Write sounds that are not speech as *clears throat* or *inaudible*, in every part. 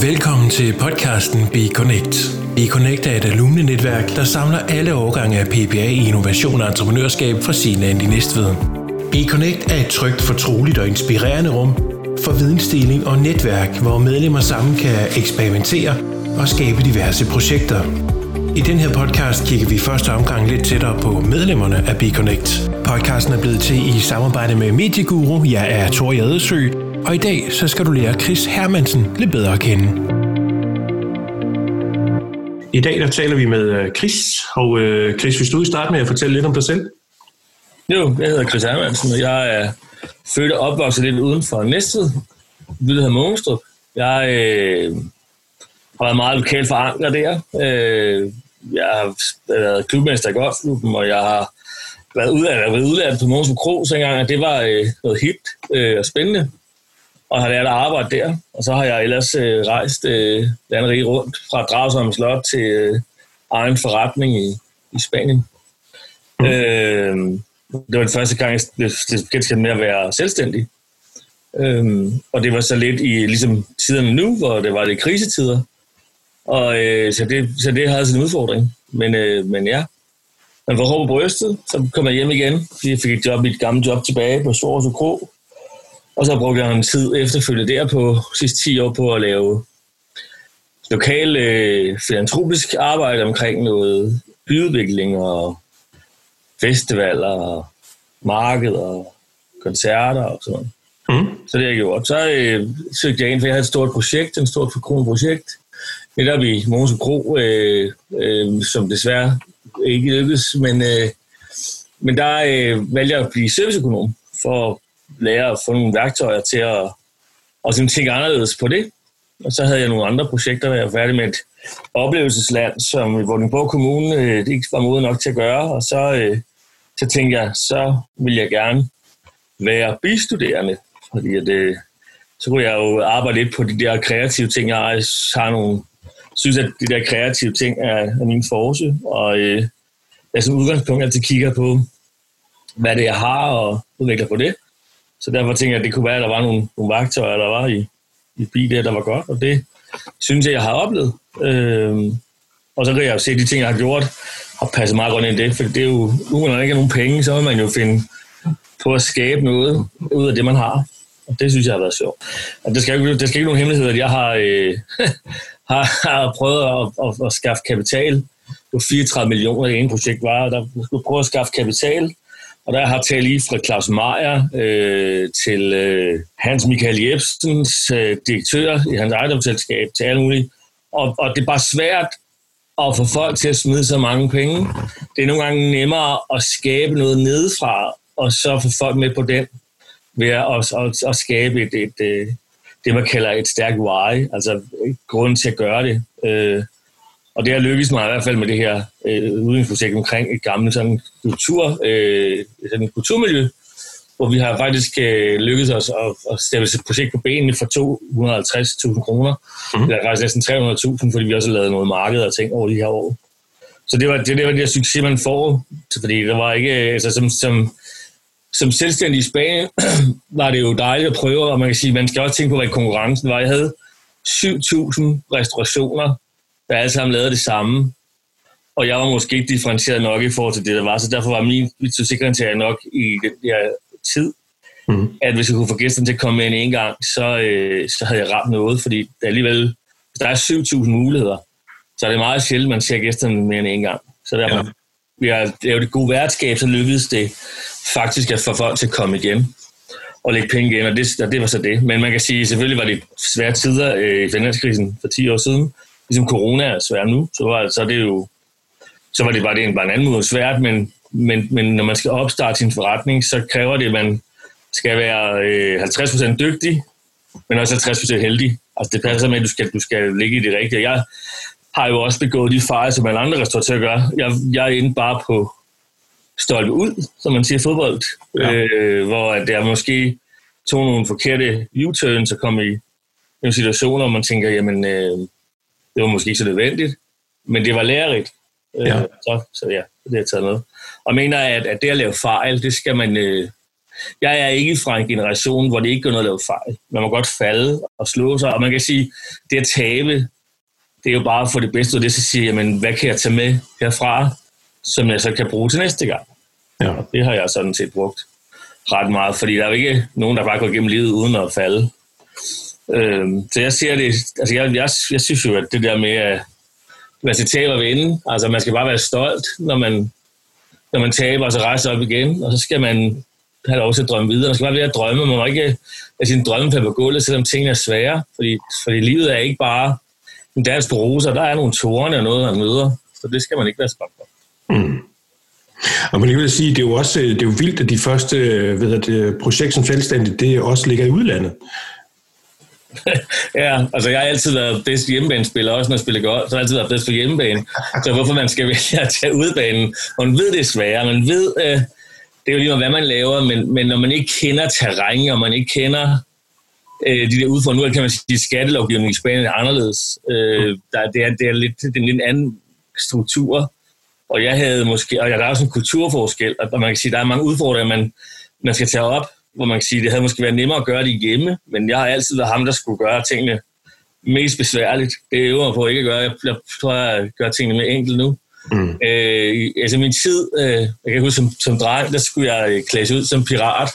Velkommen til podcasten Be Connect. Be Connect er et alumnenetværk, der samler alle årgange af PPA i innovation og entreprenørskab fra Siland i Næstved. Be Connect er et trygt, fortroligt og inspirerende rum for vidensdeling og netværk, hvor medlemmer sammen kan eksperimentere og skabe diverse projekter. I den her podcast kigger vi første omgang lidt tættere på medlemmerne af Be Connect. Podcasten er blevet til i samarbejde med Medieguru. Jeg er Tor Jadesø, og i dag så skal du lære Chris Hermansen lidt bedre at kende. I dag der taler vi med øh, Chris, og øh, Chris, hvis du vil starte med at fortælle lidt om dig selv? Jo, jeg hedder Chris Hermansen, og jeg er født og opvokset lidt uden for Næstved. Vi hedder Mogenstrup. Jeg øh, har været meget lokalt forankret der. Øh, jeg har været klubmester i golfklubben, og jeg har været udlært, været udlært på Mogenstrup Kro, så engang, at det var øh, noget hit øh, og spændende og har lært at arbejde der. Og så har jeg ellers øh, rejst øh, landet rundt fra Dragsholm Slot til øh, egen forretning i, i Spanien. Mm. Øh, det var den første gang, jeg blev genkendt med at være selvstændig. Øh, og det var så lidt i ligesom tiderne nu, hvor det var det krisetider. Og øh, så, det, så det havde sin udfordring. Men, øh, men ja, man var hårdt på brystet, så kom jeg hjem igen, fordi jeg fik et job, mit gamle job tilbage på Svores og Kro, og så brugte jeg en tid efterfølgende der på sidste 10 år på at lave lokal øh, filantropisk arbejde omkring noget byudvikling og festivaler og marked og koncerter og sådan mm. Så det har jeg gjort. Så øh, søgte jeg ind, for jeg havde et stort projekt, et stort forkronet projekt, netop i Mogens Kro, øh, øh, som desværre ikke lykkedes, men, øh, men der øh, valgte jeg at blive serviceøkonom for lære at få nogle værktøjer til at og sådan tænke anderledes på det. Og så havde jeg nogle andre projekter, der jeg var færdig med et oplevelsesland, som Vordingborg Kommune øh, det ikke var moden nok til at gøre. Og så, øh, så tænkte jeg, så vil jeg gerne være bistuderende, fordi at, øh, så kunne jeg jo arbejde lidt på de der kreative ting. Jeg har nogle, synes, at de der kreative ting er, er min force, og øh, jeg som udgangspunkt altid kigger på, hvad det er, jeg har, og udvikler på det. Så derfor tænker jeg, at det kunne være, at der var nogle, nogle værktøjer, der var i, i bilen, der var godt, og det synes jeg, jeg har oplevet. Øhm, og så kan jeg jo se, at de ting, jeg har gjort, har passet meget godt ind i det, for det er jo, nu når der ikke er nogen penge, så vil man jo finde på at skabe noget ud af det, man har. Og det synes jeg har været sjovt. Og det skal ikke, det skal ikke nogen hemmelighed, at jeg har, øh, *laughs* har, har prøvet at, at, at, skaffe kapital. Det var 34 millioner i ene projekt var, der skulle prøve at skaffe kapital og der har talt lige fra Claus Meier øh, til øh, Hans Michael Jebsens øh, direktør i hans ejendomsselskab, til alle mulige. Og, og det er bare svært at få folk til at smide så mange penge. Det er nogle gange nemmere at skabe noget nedefra, og så få folk med på den, ved at, at, at, at skabe et, et, et, det, man kalder et stærkt why, altså grund til at gøre det. Øh, og det har lykkes mig i hvert fald med det her øh, udviklingsprojekt omkring et gammelt sådan, kultur, øh, sådan kulturmiljø, hvor vi har faktisk øh, lykkedes os at, at stille et projekt på benene for 250.000 kroner. Mm. Det er faktisk næsten 300.000, fordi vi også har lavet noget marked og ting over de her år. Så det var det, det, var det der succes, man får, fordi der var ikke, altså som, som, som selvstændig i Spanien, *clears throat* var det jo dejligt at prøve, og man kan sige, man skal også tænke på, hvad konkurrencen var. Jeg havde 7.000 restaurationer der alle sammen lavede det samme. Og jeg var måske ikke differentieret nok i forhold til det, der var, så derfor var min til nok i den der tid, mm. at hvis jeg kunne få gæsterne til at komme ind en gang, så, øh, så havde jeg ramt noget, fordi der alligevel, hvis der er 7.000 muligheder, så er det meget sjældent, man ser gæsterne mere end en gang. Så derfor, ja. vi har lavet et godt værtskab, så lykkedes det faktisk at få folk til at komme igen og lægge penge igen, og det, og det var så det. Men man kan sige, selvfølgelig var det svære tider øh, i finanskrisen for 10 år siden, ligesom corona er svært nu, så var, så det jo, så var det bare, det en, bare en anden måde svært, men, men, men når man skal opstarte sin forretning, så kræver det, at man skal være øh, 50% dygtig, men også 50% heldig. Altså det passer med, at du skal, du skal ligge i det rigtige. Jeg har jo også begået de fejl, som alle andre restauratører gør. Jeg, jeg er inde bare på stolpe ud, som man siger fodbold, ja. øh, hvor der måske tog nogle forkerte U-turns og kom i en situation, hvor man tænker, jamen, øh, det var måske ikke så nødvendigt, men det var lærerigt. Øh, ja. så, så ja, det har jeg taget med. Og mener, at, at det at lave fejl, det skal man, øh, jeg er ikke fra en generation, hvor det ikke går noget at lave fejl. Man må godt falde og slå sig, og man kan sige, det at tabe, det er jo bare for det bedste, og det så sige, jamen, hvad kan jeg tage med herfra, som jeg så kan bruge til næste gang. Ja. Og det har jeg sådan set brugt ret meget, fordi der er jo ikke nogen, der bare går igennem livet uden at falde. Øh, så jeg ser det, altså jeg, jeg, jeg synes jo, at det der med, at man skal tabe og vinde, altså man skal bare være stolt, når man, når man taber, og så rejser op igen, og så skal man have lov til at drømme videre. Man skal bare være at drømme, man må ikke have sin drømme på gulvet, selvom tingene er svære, fordi, fordi livet er ikke bare en dans på roser, der er nogle tårne og noget, man møder, så det skal man ikke være spændt for. Mm. Og man vil sige, det er jo også det er jo vildt, at de første øh, ved det, projekt som selvstændigt, det også ligger i udlandet. *laughs* ja, altså jeg har altid været bedst hjemmebanespiller, også når jeg spiller godt, så har jeg altid været bedst på hjemmebane. Så hvorfor man skal *laughs* vælge at tage udbanen? Man ved, det er man ved, øh, det er jo lige hvad man laver, men, men når man ikke kender terræn, og man ikke kender øh, de der udfordringer, nu kan man sige, at skattelovgivningen i Spanien er anderledes. Øh, der, det, er, det, er lidt, det er en lidt anden struktur, og jeg havde måske, og der er også en kulturforskel, og man kan sige, at der er mange udfordringer, man, man skal tage op, hvor man kan sige, det havde måske været nemmere at gøre det hjemme, men jeg har altid været ham, der skulle gøre tingene mest besværligt. Det øver mig på ikke at gøre. Jeg, jeg tror, at gøre tingene mere enkelt nu. Mm. Øh, altså min tid, øh, jeg kan huske som, som dreng, der skulle jeg øh, klædes ud som pirat,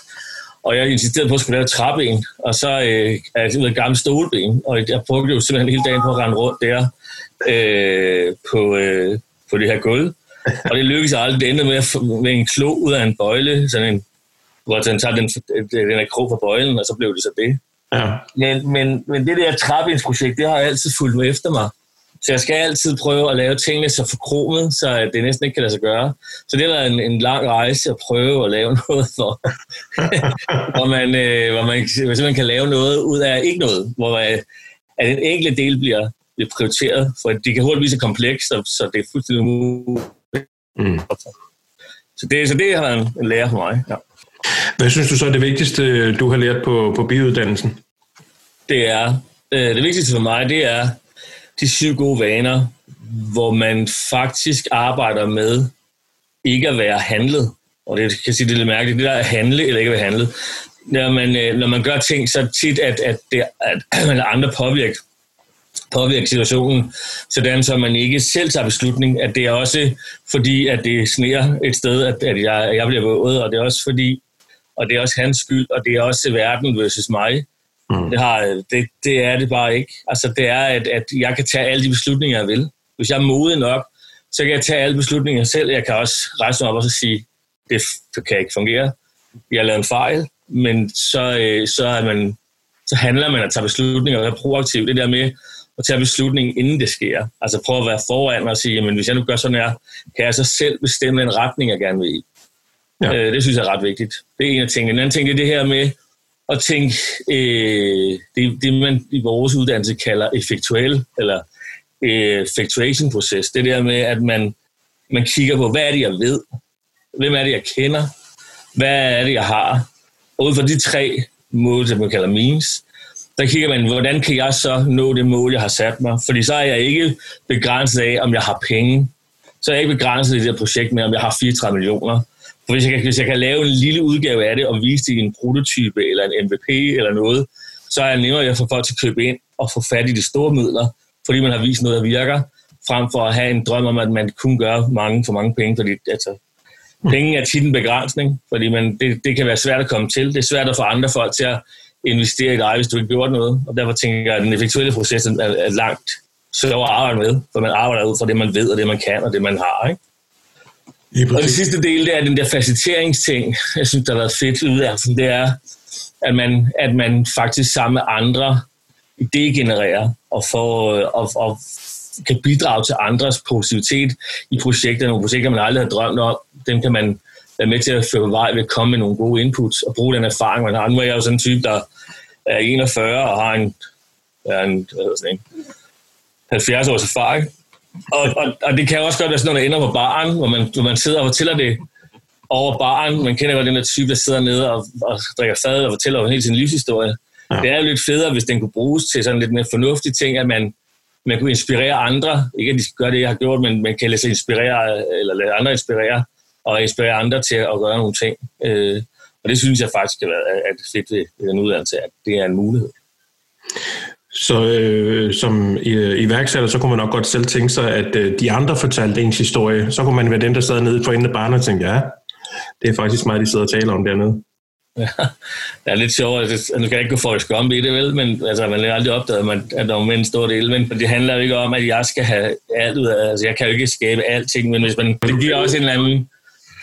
og jeg insisterede på at skulle lave træben, og så øh, er jeg et gammelt stolben, og jeg brugte jo simpelthen hele dagen på at rende rundt der øh, på, øh, på det her gulv. Og det lykkedes aldrig. Det endte med, at, med en klo ud af en bøjle, sådan en hvor den tager den, den er krog på bøjlen, og så blev det så det. Ja. Men, men, men det der trappindsprojekt, det har altid fulgt med efter mig. Så jeg skal altid prøve at lave tingene så forkromet, så det næsten ikke kan lade sig gøre. Så det været en, en lang rejse at prøve at lave *laughs* noget, for, hvor, man, øh, hvor man man kan lave noget ud af ikke noget, hvor øh, at en enkelt del bliver, bliver prioriteret, for det kan hurtigt blive så komplekst, så, så det er fuldstændig umuligt. Mm. Så, det, så det har været en lære for mig. Ja. Hvad synes du så er det vigtigste, du har lært på, på biuddannelsen? Det er, øh, det vigtigste for mig, det er de syv gode vaner, hvor man faktisk arbejder med ikke at være handlet. Og det kan sige, det er lidt mærkeligt, det der at handle eller ikke at være handlet. Når man, øh, når man gør ting, så tit, at, at, det, at *clears throat* man andre påvirker, påvirker situationen, sådan så man ikke selv tager beslutning, at det er også fordi, at det sneer et sted, at, at jeg, jeg bliver våget, og det er også fordi, og det er også hans skyld, og det er også verden versus mig. Mm. Det, har, det, det er det bare ikke. Altså det er, at, at jeg kan tage alle de beslutninger, jeg vil. Hvis jeg er modig nok, så kan jeg tage alle beslutninger selv. Jeg kan også rejse mig op og så sige, det, kan ikke fungere. Jeg har lavet en fejl, men så, øh, så, er man, så handler man at tage beslutninger og være proaktiv. Det der med at tage beslutningen, inden det sker. Altså prøve at være foran og sige, jamen hvis jeg nu gør sådan her, kan jeg så selv bestemme en retning, jeg gerne vil i. Ja. Øh, det synes jeg er ret vigtigt. Det er en af tingene. En anden ting det er det her med at tænke, øh, det, det man i vores uddannelse kalder effektuel, eller øh, effectuation-proces. Det der med, at man, man kigger på, hvad er det, jeg ved? Hvem er det, jeg kender? Hvad er det, jeg har? Og ud fra de tre mål, som man kalder means, der kigger man, hvordan kan jeg så nå det mål, jeg har sat mig? Fordi så er jeg ikke begrænset af, om jeg har penge. Så er jeg ikke begrænset i det her projekt med, om jeg har 34 millioner. For hvis jeg, kan, hvis jeg kan lave en lille udgave af det og vise det i en prototype eller en MVP eller noget, så er det nemmere at få folk til at købe ind og få fat i de store midler, fordi man har vist noget, der virker, frem for at have en drøm om, at man kun gør mange for mange penge, fordi altså, penge er tit en begrænsning, fordi man, det, det kan være svært at komme til. Det er svært at få andre folk til at investere i dig, hvis du ikke gjort noget. Og derfor tænker jeg, at den effektuelle proces er, er langt så at arbejde med, for man arbejder ud fra det, man ved, og det, man kan, og det, man har. Ikke? Og det sidste del, det er den der faciliteringsting, jeg synes, der har været fedt ud af, det er, at man, at man faktisk sammen med andre idégenererer og, får, og, og kan bidrage til andres positivitet i projekter, nogle projekter, man aldrig har drømt om. Dem kan man være med til at føre vej ved at komme med nogle gode inputs og bruge den erfaring, man har. Nu er jeg jo sådan en type, der er 41 og har en, en, sådan en 70 års erfaring. Og, og, og det kan også godt være sådan noget, der ender på baren, hvor man, hvor man sidder og fortæller det over baren. Man kender godt den der type, der sidder nede og, og drikker fad og fortæller om hele sin livshistorie. Ja. Det er jo lidt federe, hvis den kunne bruges til sådan lidt mere fornuftige ting, at man, man kunne inspirere andre. Ikke at de skal gøre det, jeg har gjort, men man kan lade sig inspirere, eller lade andre inspirere, og inspirere andre til at gøre nogle ting. Øh, og det synes jeg faktisk er, er fedt ved den uddannelse, at det er en mulighed. Så øh, som øh, iværksætter, så kunne man nok godt selv tænke sig, at øh, de andre fortalte ens historie. Så kunne man være den, der sad nede for enden af barnet og tænke, ja, det er faktisk meget, de sidder og taler om dernede. Ja, det er lidt sjovt. Altså, nu kan jeg ikke gå for skam i det, vel? Men altså, man har aldrig opdaget, at, man, at der er en stor del. Men det handler jo ikke om, at jeg skal have alt ud af... Altså, jeg kan jo ikke skabe alting, men hvis man, det giver også en eller anden, en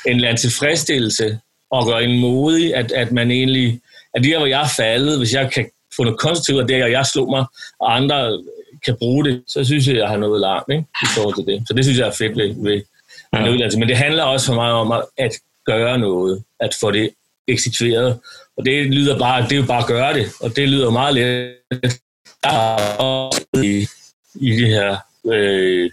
eller anden tilfredsstillelse og gøre en modig, at, at man egentlig... At der, hvor jeg er faldet, hvis jeg kan få noget konstruktivt af det, og jeg slog mig, og andre kan bruge det, så synes jeg, jeg har noget larm ikke? i forhold til det. Så det synes jeg er fedt ved, ved ja. uddannelse. Men det handler også for mig om at gøre noget, at få det eksekveret. Og det lyder bare, det er jo bare at gøre det, og det lyder meget let i, i de her øh,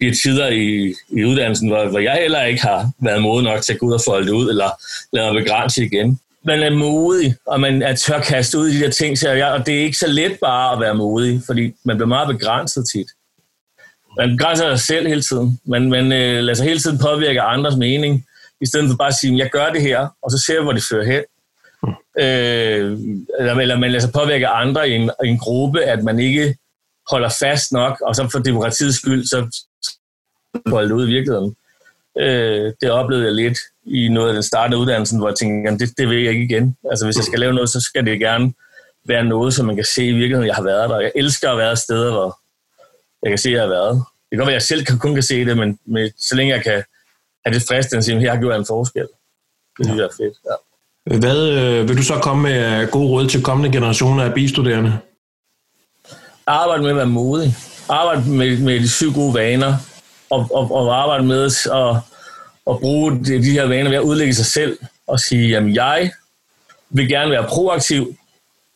de tider i, i uddannelsen, hvor, hvor jeg heller ikke har været modig nok til at gå ud og folde det ud, eller lade mig begrænse igen. Man er modig, og man er tør kaste ud i de der ting, så jeg, og det er ikke så let bare at være modig, fordi man bliver meget begrænset tit. Man begrænser sig selv hele tiden. Man, man øh, lader sig hele tiden påvirke andres mening, i stedet for bare at sige, jeg gør det her, og så ser jeg, hvor det fører hen. Mm. Øh, eller, eller man lader sig påvirke andre i en, i en gruppe, at man ikke holder fast nok, og så for demokratiets skyld, så holder det ud i virkeligheden. Øh, det oplevede jeg lidt i noget af den startede uddannelsen, hvor jeg tænkte, jamen, det, det vil jeg ikke igen. Altså hvis jeg skal lave noget, så skal det gerne være noget, som man kan se i virkeligheden, jeg har været der. Jeg elsker at være steder, hvor jeg kan se, at jeg har været. Det kan godt være, at jeg selv kun kan se det, men med, så længe jeg kan er det fristende at sige, at her har gjort en forskel. Det synes jeg er fedt, ja. Hvad øh, vil du så komme med gode råd til kommende generationer af bistuderende? Arbejde med at være modig. Arbejde med, med de syv gode vaner. Og, og, og arbejde med at, at bruge de, de her vaner ved at udlægge sig selv. Og sige, at jeg vil gerne være proaktiv.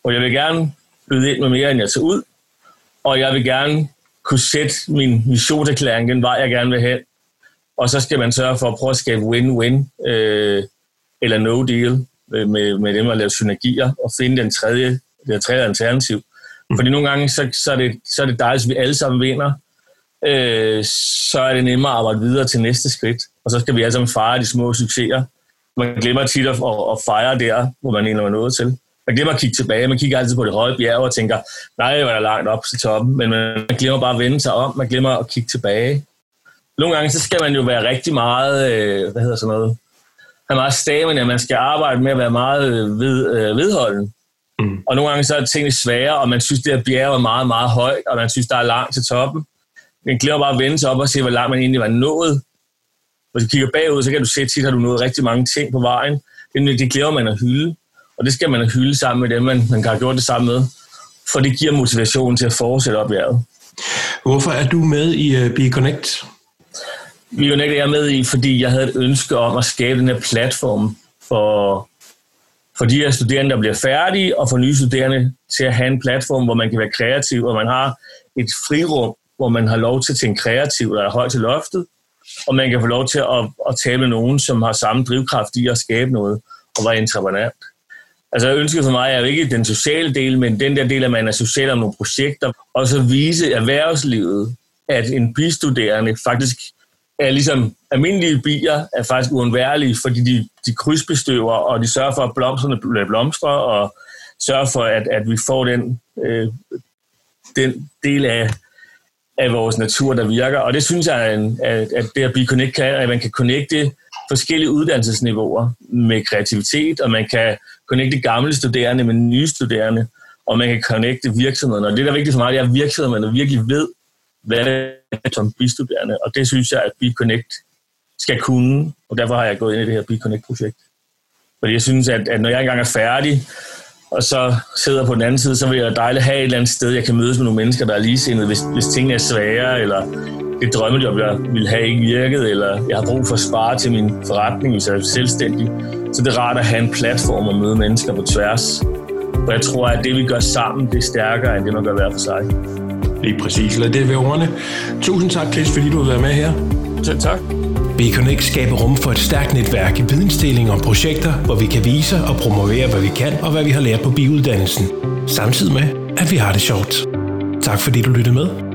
Og jeg vil gerne byde ind med mere, end jeg tager ud. Og jeg vil gerne kunne sætte min missionserklæring, den vej, jeg gerne vil hen og så skal man sørge for at prøve at skabe win-win øh, eller no deal med, med dem at lave synergier og finde den tredje, det tredje alternativ. Mm. Fordi nogle gange, så, så, er det, så er det dejligt, hvis vi alle sammen vinder, øh, så er det nemmere at arbejde videre til næste skridt. Og så skal vi alle sammen fejre de små succeser. Man glemmer tit at, at fejre der, hvor man egentlig var nået til. Man glemmer at kigge tilbage. Man kigger altid på det høje bjerg og tænker, nej, hvor er der langt op til toppen. Men man glemmer bare at vende sig om. Man glemmer at kigge tilbage nogle gange, så skal man jo være rigtig meget, øh, hvad hedder sådan noget, have meget stamina, man skal arbejde med at være meget øh, ved, øh, vedholden. Mm. Og nogle gange så er tingene svære, og man synes, det her bjerg er meget, meget højt, og man synes, der er langt til toppen. Man glemmer bare at vende sig op og se, hvor langt man egentlig var nået. Hvis du kigger bagud, så kan du se, at tit har du nået rigtig mange ting på vejen. Det, det glemmer man at hylde, og det skal man hylde sammen med dem, man, man har gjort det sammen med. For det giver motivation til at fortsætte op bjerget. Hvorfor er du med i uh, Be Connect? Bionect er jeg med i, fordi jeg havde et ønske om at skabe den her platform for, for de her studerende, der bliver færdige, og for nye studerende til at have en platform, hvor man kan være kreativ, og man har et frirum, hvor man har lov til at tænke kreativt, der er højt til loftet, og man kan få lov til at, at tale med nogen, som har samme drivkraft i at skabe noget, og være entreprenant. Altså ønsket for mig er jo ikke den sociale del, men den der del, at man er social om nogle projekter, og så vise erhvervslivet, at en bistuderende faktisk er ligesom almindelige bier er faktisk uundværlige, fordi de, de krydsbestøver, og de sørger for, at blomsterne blomstrer, og sørger for, at, at vi får den, øh, den del af, af vores natur, der virker. Og det synes jeg, at, at det at Connect kan, at man kan connecte forskellige uddannelsesniveauer med kreativitet, og man kan connecte gamle studerende med nye studerende, og man kan connecte virksomhederne. Og det, der er vigtigt for mig, det er, at virksomhederne virkelig ved, hvad det er som bistuderende, og det synes jeg, at BeConnect skal kunne, og derfor har jeg gået ind i det her BeConnect-projekt. Fordi jeg synes, at, at når jeg engang er færdig, og så sidder på den anden side, så vil jeg dejligt have et eller andet sted, jeg kan mødes med nogle mennesker, der er ligesindede, hvis, hvis tingene er svære, eller det drømmejob, jeg ville have ikke virket, eller jeg har brug for at spare til min forretning, hvis jeg er selvstændig. Så det er rart at have en platform og møde mennesker på tværs. Og jeg tror, at det, vi gør sammen, det er stærkere, end det, man gør hver for sig. Lige præcis. Lad det være ordene. Tusind tak, Chris, fordi du har været med her. Selv tak. BConnect skaber rum for et stærkt netværk i vidensdeling om projekter, hvor vi kan vise og promovere, hvad vi kan og hvad vi har lært på biuddannelsen. Samtidig med, at vi har det sjovt. Tak fordi du lyttede med.